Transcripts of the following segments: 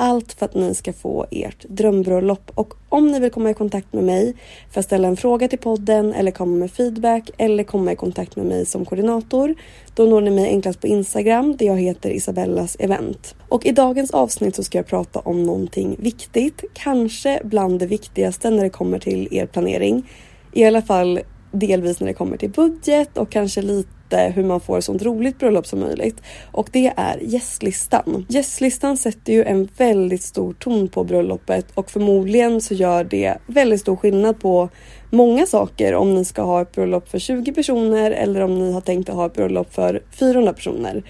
allt för att ni ska få ert drömbröllop. Och om ni vill komma i kontakt med mig för att ställa en fråga till podden eller komma med feedback eller komma i kontakt med mig som koordinator, då når ni mig enklast på Instagram där jag heter Isabellas event. Och i dagens avsnitt så ska jag prata om någonting viktigt, kanske bland det viktigaste när det kommer till er planering. I alla fall delvis när det kommer till budget och kanske lite hur man får ett sånt roligt bröllop som möjligt. Och det är gästlistan. Gästlistan sätter ju en väldigt stor ton på bröllopet och förmodligen så gör det väldigt stor skillnad på många saker om ni ska ha ett bröllop för 20 personer eller om ni har tänkt att ha ett bröllop för 400 personer.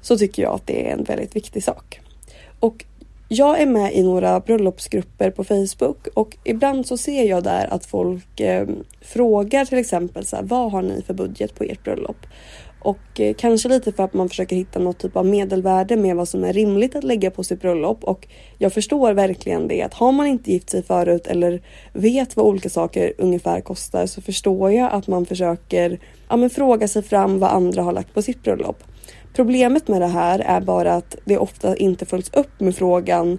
Så tycker jag att det är en väldigt viktig sak. Och jag är med i några bröllopsgrupper på Facebook och ibland så ser jag där att folk eh, frågar till exempel så här, vad har ni för budget på ert bröllop? Och eh, kanske lite för att man försöker hitta något typ av medelvärde med vad som är rimligt att lägga på sitt bröllop och jag förstår verkligen det att har man inte gift sig förut eller vet vad olika saker ungefär kostar så förstår jag att man försöker ja, men fråga sig fram vad andra har lagt på sitt bröllop. Problemet med det här är bara att det ofta inte följs upp med frågan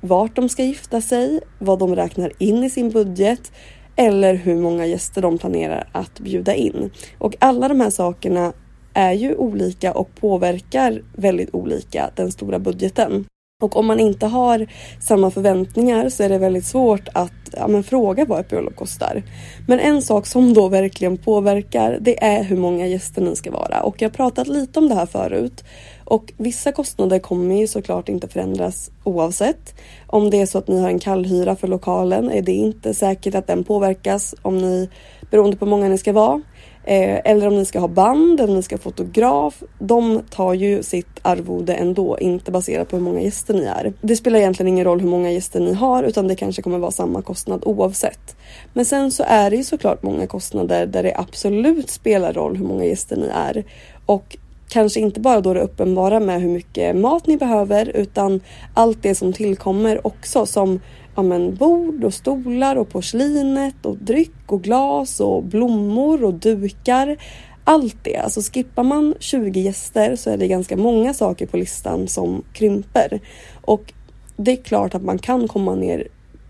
vart de ska gifta sig, vad de räknar in i sin budget eller hur många gäster de planerar att bjuda in. Och alla de här sakerna är ju olika och påverkar väldigt olika den stora budgeten. Och om man inte har samma förväntningar så är det väldigt svårt att ja, men fråga vad ett bröllop kostar. Men en sak som då verkligen påverkar det är hur många gäster ni ska vara. Och jag har pratat lite om det här förut. Och vissa kostnader kommer ju såklart inte förändras oavsett. Om det är så att ni har en kallhyra för lokalen är det inte säkert att den påverkas om ni, beroende på hur många ni ska vara. Eh, eller om ni ska ha band, eller om ni ska ha fotograf. De tar ju sitt arvode ändå, inte baserat på hur många gäster ni är. Det spelar egentligen ingen roll hur många gäster ni har utan det kanske kommer vara samma kostnad oavsett. Men sen så är det ju såklart många kostnader där det absolut spelar roll hur många gäster ni är. Och kanske inte bara då det uppenbara med hur mycket mat ni behöver utan allt det som tillkommer också som ja, men bord och stolar och porslinet och dryck och glas och blommor och dukar. Allt det. Alltså skippar man 20 gäster så är det ganska många saker på listan som krymper. Och det är klart att man kan komma ner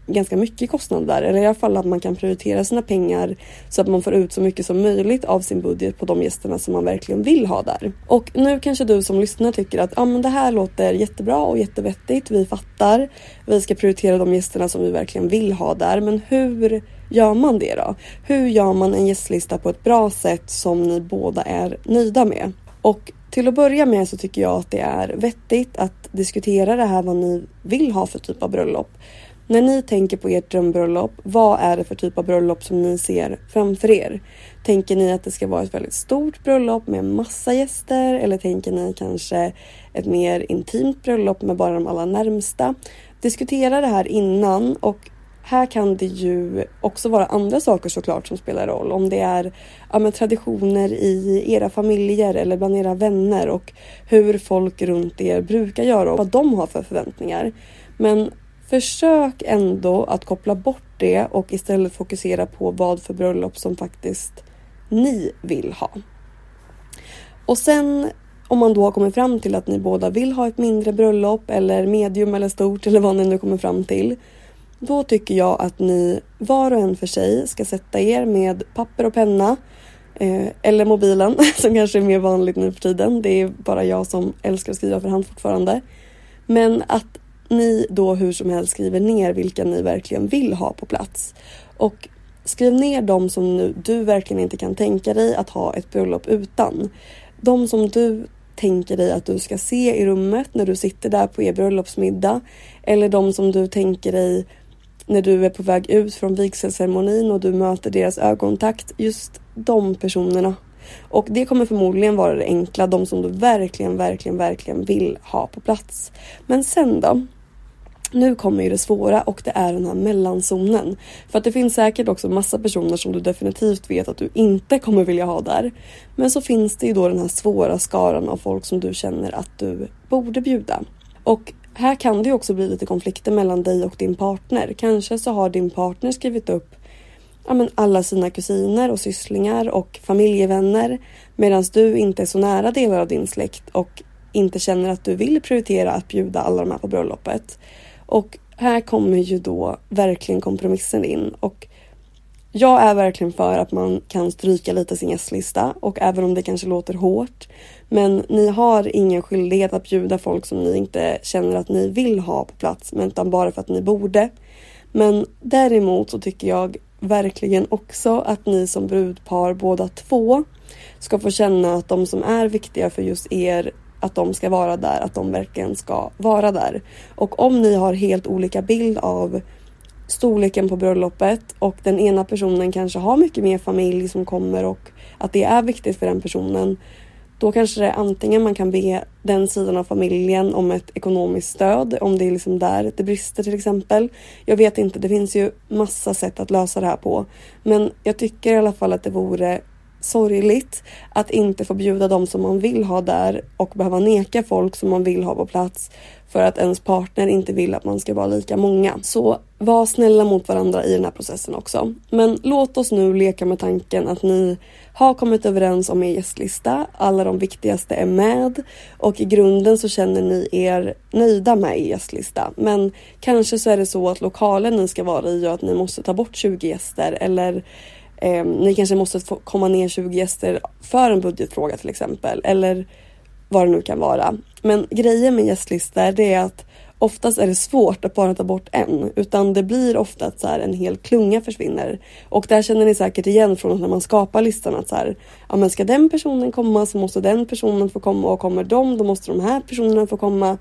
ganska mycket kostnader där. Eller i alla fall att man kan prioritera sina pengar så att man får ut så mycket som möjligt av sin budget på de gästerna som man verkligen vill ha där. Och nu kanske du som lyssnar tycker att ah, men det här låter jättebra och jättevettigt. Vi fattar. Vi ska prioritera de gästerna som vi verkligen vill ha där. Men hur gör man det då? Hur gör man en gästlista på ett bra sätt som ni båda är nöjda med? Och till att börja med så tycker jag att det är vettigt att diskutera det här vad ni vill ha för typ av bröllop. När ni tänker på ert drömbröllop, vad är det för typ av bröllop som ni ser framför er? Tänker ni att det ska vara ett väldigt stort bröllop med massa gäster eller tänker ni kanske ett mer intimt bröllop med bara de allra närmsta? Diskutera det här innan och här kan det ju också vara andra saker såklart som spelar roll. Om det är ja, traditioner i era familjer eller bland era vänner och hur folk runt er brukar göra och vad de har för förväntningar. Men försök ändå att koppla bort det och istället fokusera på vad för bröllop som faktiskt ni vill ha. Och sen om man då har kommit fram till att ni båda vill ha ett mindre bröllop eller medium eller stort eller vad ni nu kommer fram till. Då tycker jag att ni var och en för sig ska sätta er med papper och penna eh, eller mobilen som kanske är mer vanligt nu för tiden. Det är bara jag som älskar att skriva för hand fortfarande. Men att ni då hur som helst skriver ner vilka ni verkligen vill ha på plats. Och skriv ner de som nu, du verkligen inte kan tänka dig att ha ett bröllop utan. De som du tänker dig att du ska se i rummet när du sitter där på er bröllopsmiddag. Eller de som du tänker dig när du är på väg ut från vigselceremonin och du möter deras ögonkontakt. Just de personerna. Och det kommer förmodligen vara det enkla, de som du verkligen, verkligen, verkligen vill ha på plats. Men sen då? Nu kommer ju det svåra och det är den här mellanzonen. För att det finns säkert också massa personer som du definitivt vet att du inte kommer vilja ha där. Men så finns det ju då den här svåra skaran av folk som du känner att du borde bjuda. Och här kan det ju också bli lite konflikter mellan dig och din partner. Kanske så har din partner skrivit upp ja, men alla sina kusiner och sysslingar och familjevänner medan du inte är så nära delar av din släkt och inte känner att du vill prioritera att bjuda alla de här på bröllopet. Och här kommer ju då verkligen kompromissen in och jag är verkligen för att man kan stryka lite sin gästlista och även om det kanske låter hårt. Men ni har ingen skyldighet att bjuda folk som ni inte känner att ni vill ha på plats, men utan bara för att ni borde. Men däremot så tycker jag verkligen också att ni som brudpar båda två ska få känna att de som är viktiga för just er att de ska vara där, att de verkligen ska vara där. Och om ni har helt olika bild av storleken på bröllopet och den ena personen kanske har mycket mer familj som kommer och att det är viktigt för den personen. Då kanske det är antingen man kan be den sidan av familjen om ett ekonomiskt stöd om det är liksom där det brister till exempel. Jag vet inte, det finns ju massa sätt att lösa det här på. Men jag tycker i alla fall att det vore sorgligt att inte få bjuda dem som man vill ha där och behöva neka folk som man vill ha på plats för att ens partner inte vill att man ska vara lika många. Så var snälla mot varandra i den här processen också. Men låt oss nu leka med tanken att ni har kommit överens om er gästlista. Alla de viktigaste är med och i grunden så känner ni er nöjda med er gästlista. Men kanske så är det så att lokalen ni ska vara i gör att ni måste ta bort 20 gäster eller Eh, ni kanske måste få komma ner 20 gäster för en budgetfråga till exempel. Eller vad det nu kan vara. Men grejen med gästlistor det är att oftast är det svårt att bara ta bort en. Utan det blir ofta att så här, en hel klunga försvinner. Och där känner ni säkert igen från när man skapar listan att så här, ja men ska den personen komma så måste den personen få komma och kommer de då måste de här personerna få komma.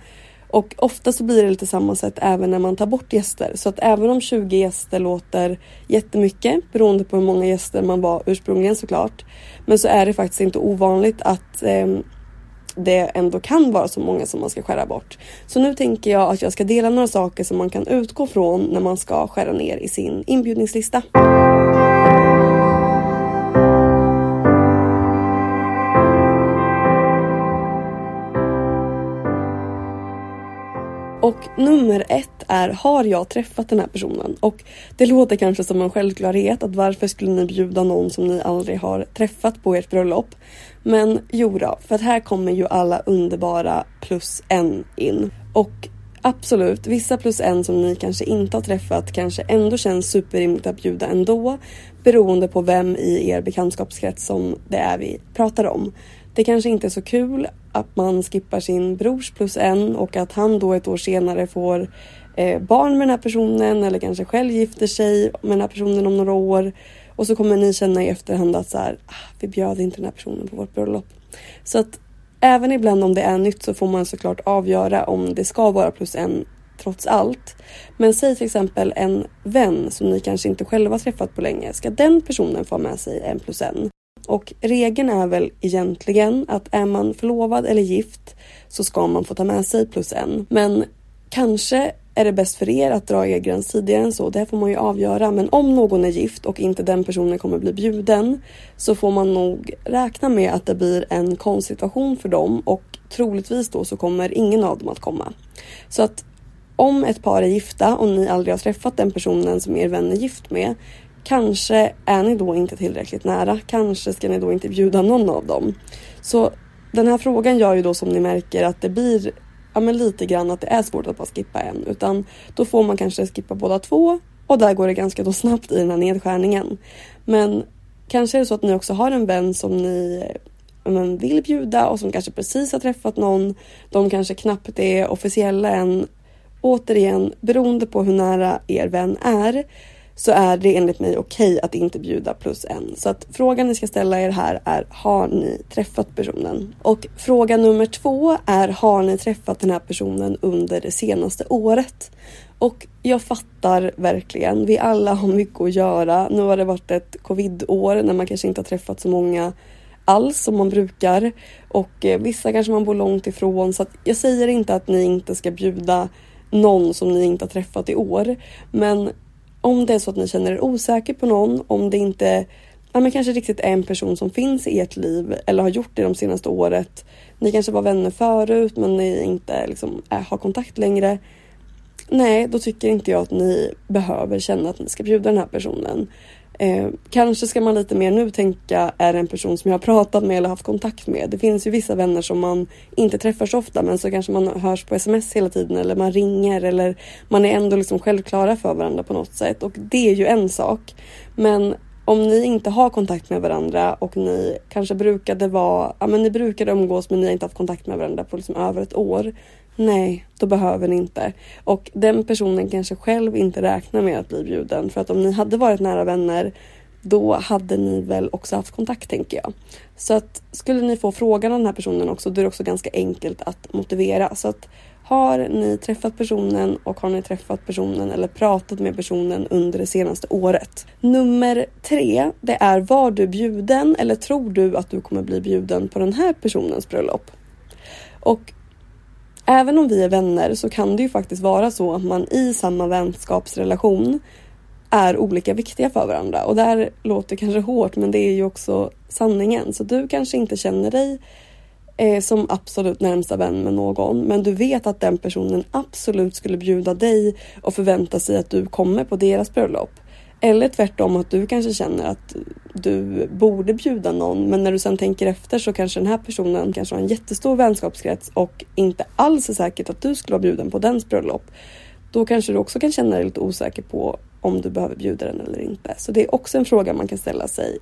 Och ofta så blir det lite samma sätt även när man tar bort gäster. Så att även om 20 gäster låter jättemycket beroende på hur många gäster man var ursprungligen såklart. Men så är det faktiskt inte ovanligt att eh, det ändå kan vara så många som man ska skära bort. Så nu tänker jag att jag ska dela några saker som man kan utgå från när man ska skära ner i sin inbjudningslista. Och nummer ett är, har jag träffat den här personen? Och det låter kanske som en självklarhet att varför skulle ni bjuda någon som ni aldrig har träffat på ert bröllop? Men jo då, för att här kommer ju alla underbara plus en in. Och absolut, vissa plus en som ni kanske inte har träffat kanske ändå känns superrimligt att bjuda ändå. Beroende på vem i er bekantskapskrets som det är vi pratar om. Det kanske inte är så kul att man skippar sin brors plus en och att han då ett år senare får eh, barn med den här personen eller kanske själv gifter sig med den här personen om några år. Och så kommer ni känna i efterhand att så här, ah, vi bjöd inte den här personen på vårt bröllop. Så att även ibland om det är nytt så får man såklart avgöra om det ska vara plus en trots allt. Men säg till exempel en vän som ni kanske inte själva träffat på länge. Ska den personen få med sig en plus en? Och regeln är väl egentligen att är man förlovad eller gift så ska man få ta med sig plus en. Men kanske är det bäst för er att dra er gräns tidigare än så. Det får man ju avgöra. Men om någon är gift och inte den personen kommer bli bjuden så får man nog räkna med att det blir en konstsituation för dem och troligtvis då så kommer ingen av dem att komma. Så att om ett par är gifta och ni aldrig har träffat den personen som er vän är gift med kanske är ni då inte tillräckligt nära. Kanske ska ni då inte bjuda någon av dem. Så den här frågan gör ju då som ni märker att det blir ja, men lite grann att det är svårt att bara skippa en utan då får man kanske skippa båda två och där går det ganska då snabbt i den här nedskärningen. Men kanske är det så att ni också har en vän som ni men, vill bjuda och som kanske precis har träffat någon. De kanske knappt är officiella än. Återigen, beroende på hur nära er vän är så är det enligt mig okej okay att inte bjuda plus en. Så att frågan ni ska ställa er här är har ni träffat personen? Och fråga nummer två är har ni träffat den här personen under det senaste året? Och jag fattar verkligen, vi alla har mycket att göra. Nu har det varit ett covidår när man kanske inte har träffat så många alls som man brukar och eh, vissa kanske man bor långt ifrån så att jag säger inte att ni inte ska bjuda någon som ni inte har träffat i år. Men om det är så att ni känner er osäker på någon, om det inte ja, men kanske riktigt är en person som finns i ert liv eller har gjort det de senaste året. Ni kanske var vänner förut men ni inte liksom, är, har kontakt längre. Nej, då tycker inte jag att ni behöver känna att ni ska bjuda den här personen. Eh, kanske ska man lite mer nu tänka, är det en person som jag har pratat med eller haft kontakt med? Det finns ju vissa vänner som man inte träffar så ofta men så kanske man hörs på sms hela tiden eller man ringer eller man är ändå liksom självklara för varandra på något sätt och det är ju en sak. Men om ni inte har kontakt med varandra och ni kanske brukade vara, ja men ni brukade umgås men ni har inte haft kontakt med varandra på liksom över ett år. Nej, då behöver ni inte. Och den personen kanske själv inte räknar med att bli bjuden. För att om ni hade varit nära vänner då hade ni väl också haft kontakt tänker jag. Så att skulle ni få frågan av den här personen också då är det också ganska enkelt att motivera. Så att har ni träffat personen och har ni träffat personen eller pratat med personen under det senaste året? Nummer tre, det är var du bjuden eller tror du att du kommer bli bjuden på den här personens bröllop? Och även om vi är vänner så kan det ju faktiskt vara så att man i samma vänskapsrelation är olika viktiga för varandra och det här låter kanske hårt men det är ju också sanningen. Så du kanske inte känner dig eh, som absolut närmsta vän med någon men du vet att den personen absolut skulle bjuda dig och förvänta sig att du kommer på deras bröllop. Eller tvärtom att du kanske känner att du borde bjuda någon men när du sen tänker efter så kanske den här personen kanske har en jättestor vänskapskrets och inte alls är säkert att du skulle vara bjuden på dens bröllop. Då kanske du också kan känna dig lite osäker på om du behöver bjuda den eller inte. Så det är också en fråga man kan ställa sig.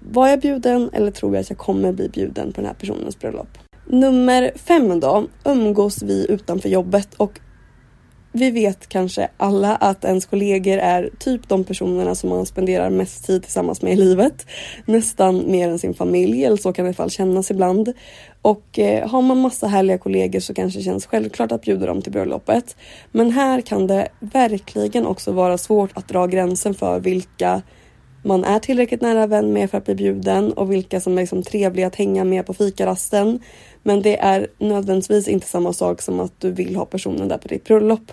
Var jag bjuden eller tror jag att jag kommer bli bjuden på den här personens bröllop? Nummer fem då, umgås vi utanför jobbet och vi vet kanske alla att ens kollegor är typ de personerna som man spenderar mest tid tillsammans med i livet. Nästan mer än sin familj, eller så kan det i alla fall kännas ibland. Och eh, har man massa härliga kollegor så kanske det känns självklart att bjuda dem till bröllopet. Men här kan det verkligen också vara svårt att dra gränsen för vilka man är tillräckligt nära vän med för att bli bjuden och vilka som är liksom trevliga att hänga med på fikarasten. Men det är nödvändigtvis inte samma sak som att du vill ha personen där på ditt bröllop.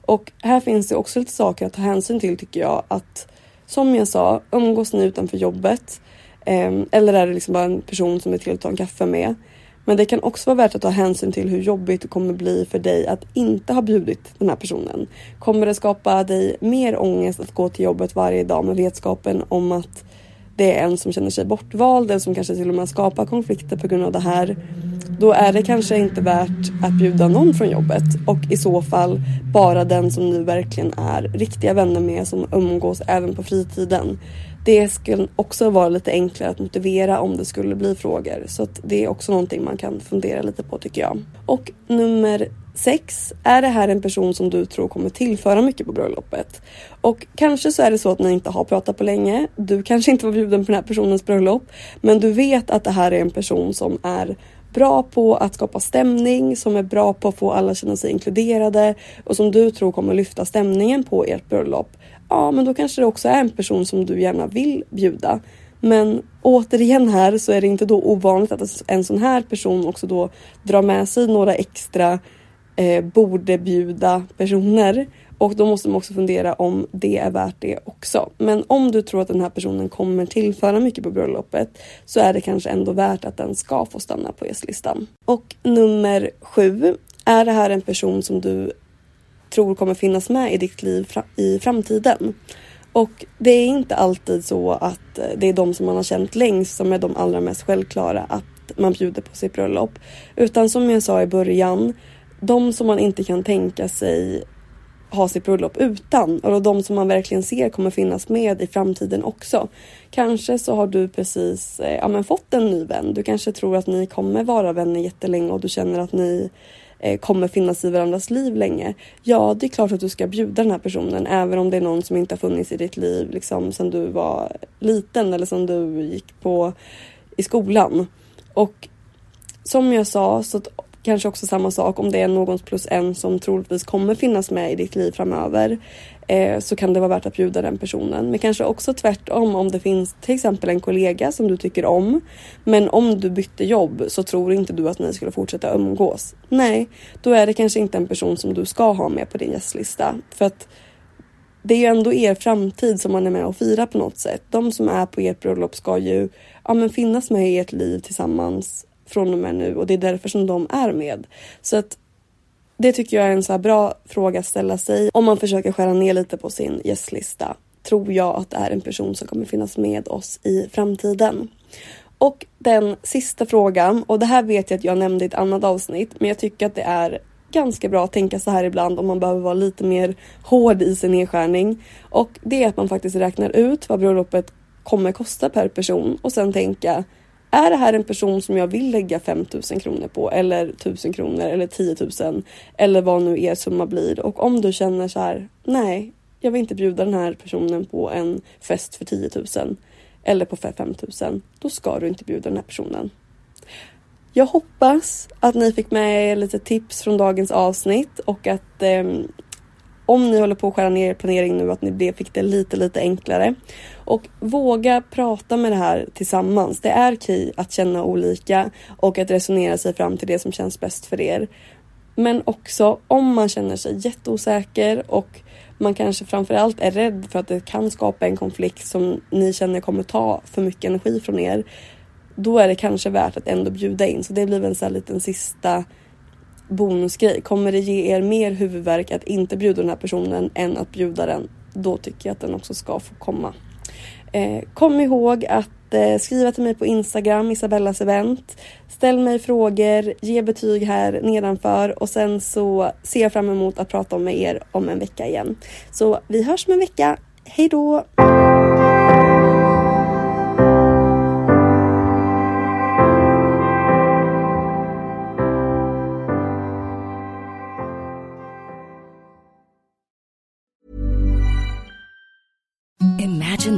Och här finns det också lite saker att ta hänsyn till tycker jag. Att som jag sa, umgås ni utanför jobbet? Eh, eller är det liksom bara en person som är till att ta en kaffe med? Men det kan också vara värt att ta hänsyn till hur jobbigt det kommer bli för dig att inte ha bjudit den här personen. Kommer det skapa dig mer ångest att gå till jobbet varje dag med vetskapen om att det är en som känner sig bortvald eller som kanske till och med skapar konflikter på grund av det här. Då är det kanske inte värt att bjuda någon från jobbet och i så fall bara den som du verkligen är riktiga vänner med som umgås även på fritiden. Det skulle också vara lite enklare att motivera om det skulle bli frågor så att det är också någonting man kan fundera lite på tycker jag. Och nummer Sex, är det här en person som du tror kommer tillföra mycket på bröllopet? Och kanske så är det så att ni inte har pratat på länge. Du kanske inte var bjuden på den här personens bröllop, men du vet att det här är en person som är bra på att skapa stämning, som är bra på att få alla känna sig inkluderade och som du tror kommer lyfta stämningen på ert bröllop. Ja, men då kanske det också är en person som du gärna vill bjuda. Men återigen här så är det inte då ovanligt att en sån här person också då drar med sig några extra eh, borde bjuda personer och då måste man också fundera om det är värt det också. Men om du tror att den här personen kommer tillföra mycket på bröllopet så är det kanske ändå värt att den ska få stanna på gästlistan. Och nummer sju. Är det här en person som du tror kommer finnas med i ditt liv i framtiden? Och det är inte alltid så att eh, det är de som man har känt längst som är de allra mest självklara att man bjuder på sitt bröllop. Utan som jag sa i början, de som man inte kan tänka sig ha sitt bröllop utan och de som man verkligen ser kommer finnas med i framtiden också. Kanske så har du precis eh, ja, men fått en ny vän. Du kanske tror att ni kommer vara vänner jättelänge och du känner att ni eh, kommer finnas i varandras liv länge. Ja, det är klart att du ska bjuda den här personen även om det är någon som inte har funnits i ditt liv liksom sedan du var liten eller som du gick på i skolan. Och som jag sa så Kanske också samma sak om det är någons plus en som troligtvis kommer finnas med i ditt liv framöver. Eh, så kan det vara värt att bjuda den personen. Men kanske också tvärtom om det finns till exempel en kollega som du tycker om. Men om du bytte jobb så tror inte du att ni skulle fortsätta umgås. Nej, då är det kanske inte en person som du ska ha med på din gästlista. För att det är ju ändå er framtid som man är med och firar på något sätt. De som är på ert bröllop ska ju ja, men finnas med i ert liv tillsammans från och med nu och det är därför som de är med. Så att det tycker jag är en så bra fråga att ställa sig om man försöker skära ner lite på sin gästlista. Tror jag att det är en person som kommer finnas med oss i framtiden? Och den sista frågan, och det här vet jag att jag nämnde i ett annat avsnitt, men jag tycker att det är ganska bra att tänka så här ibland om man behöver vara lite mer hård i sin nedskärning. Och det är att man faktiskt räknar ut vad bröllopet kommer kosta per person och sen tänka är det här en person som jag vill lägga 5000 kronor på eller 1000 kronor eller 10 000 eller vad nu er summa blir och om du känner så här nej, jag vill inte bjuda den här personen på en fest för 10 000 eller på 5 000 då ska du inte bjuda den här personen. Jag hoppas att ni fick med er lite tips från dagens avsnitt och att eh, om ni håller på att skära ner er planering nu att ni fick det lite, lite enklare. Och våga prata med det här tillsammans. Det är okej att känna olika och att resonera sig fram till det som känns bäst för er. Men också om man känner sig jätteosäker och man kanske framförallt är rädd för att det kan skapa en konflikt som ni känner kommer ta för mycket energi från er. Då är det kanske värt att ändå bjuda in. Så det blir en sån här liten sista bonusgrej. Kommer det ge er mer huvudvärk att inte bjuda den här personen än att bjuda den? Då tycker jag att den också ska få komma. Eh, kom ihåg att eh, skriva till mig på Instagram, Isabellas event. Ställ mig frågor, ge betyg här nedanför och sen så ser jag fram emot att prata med er om en vecka igen. Så vi hörs om en vecka. Hej då! Imagine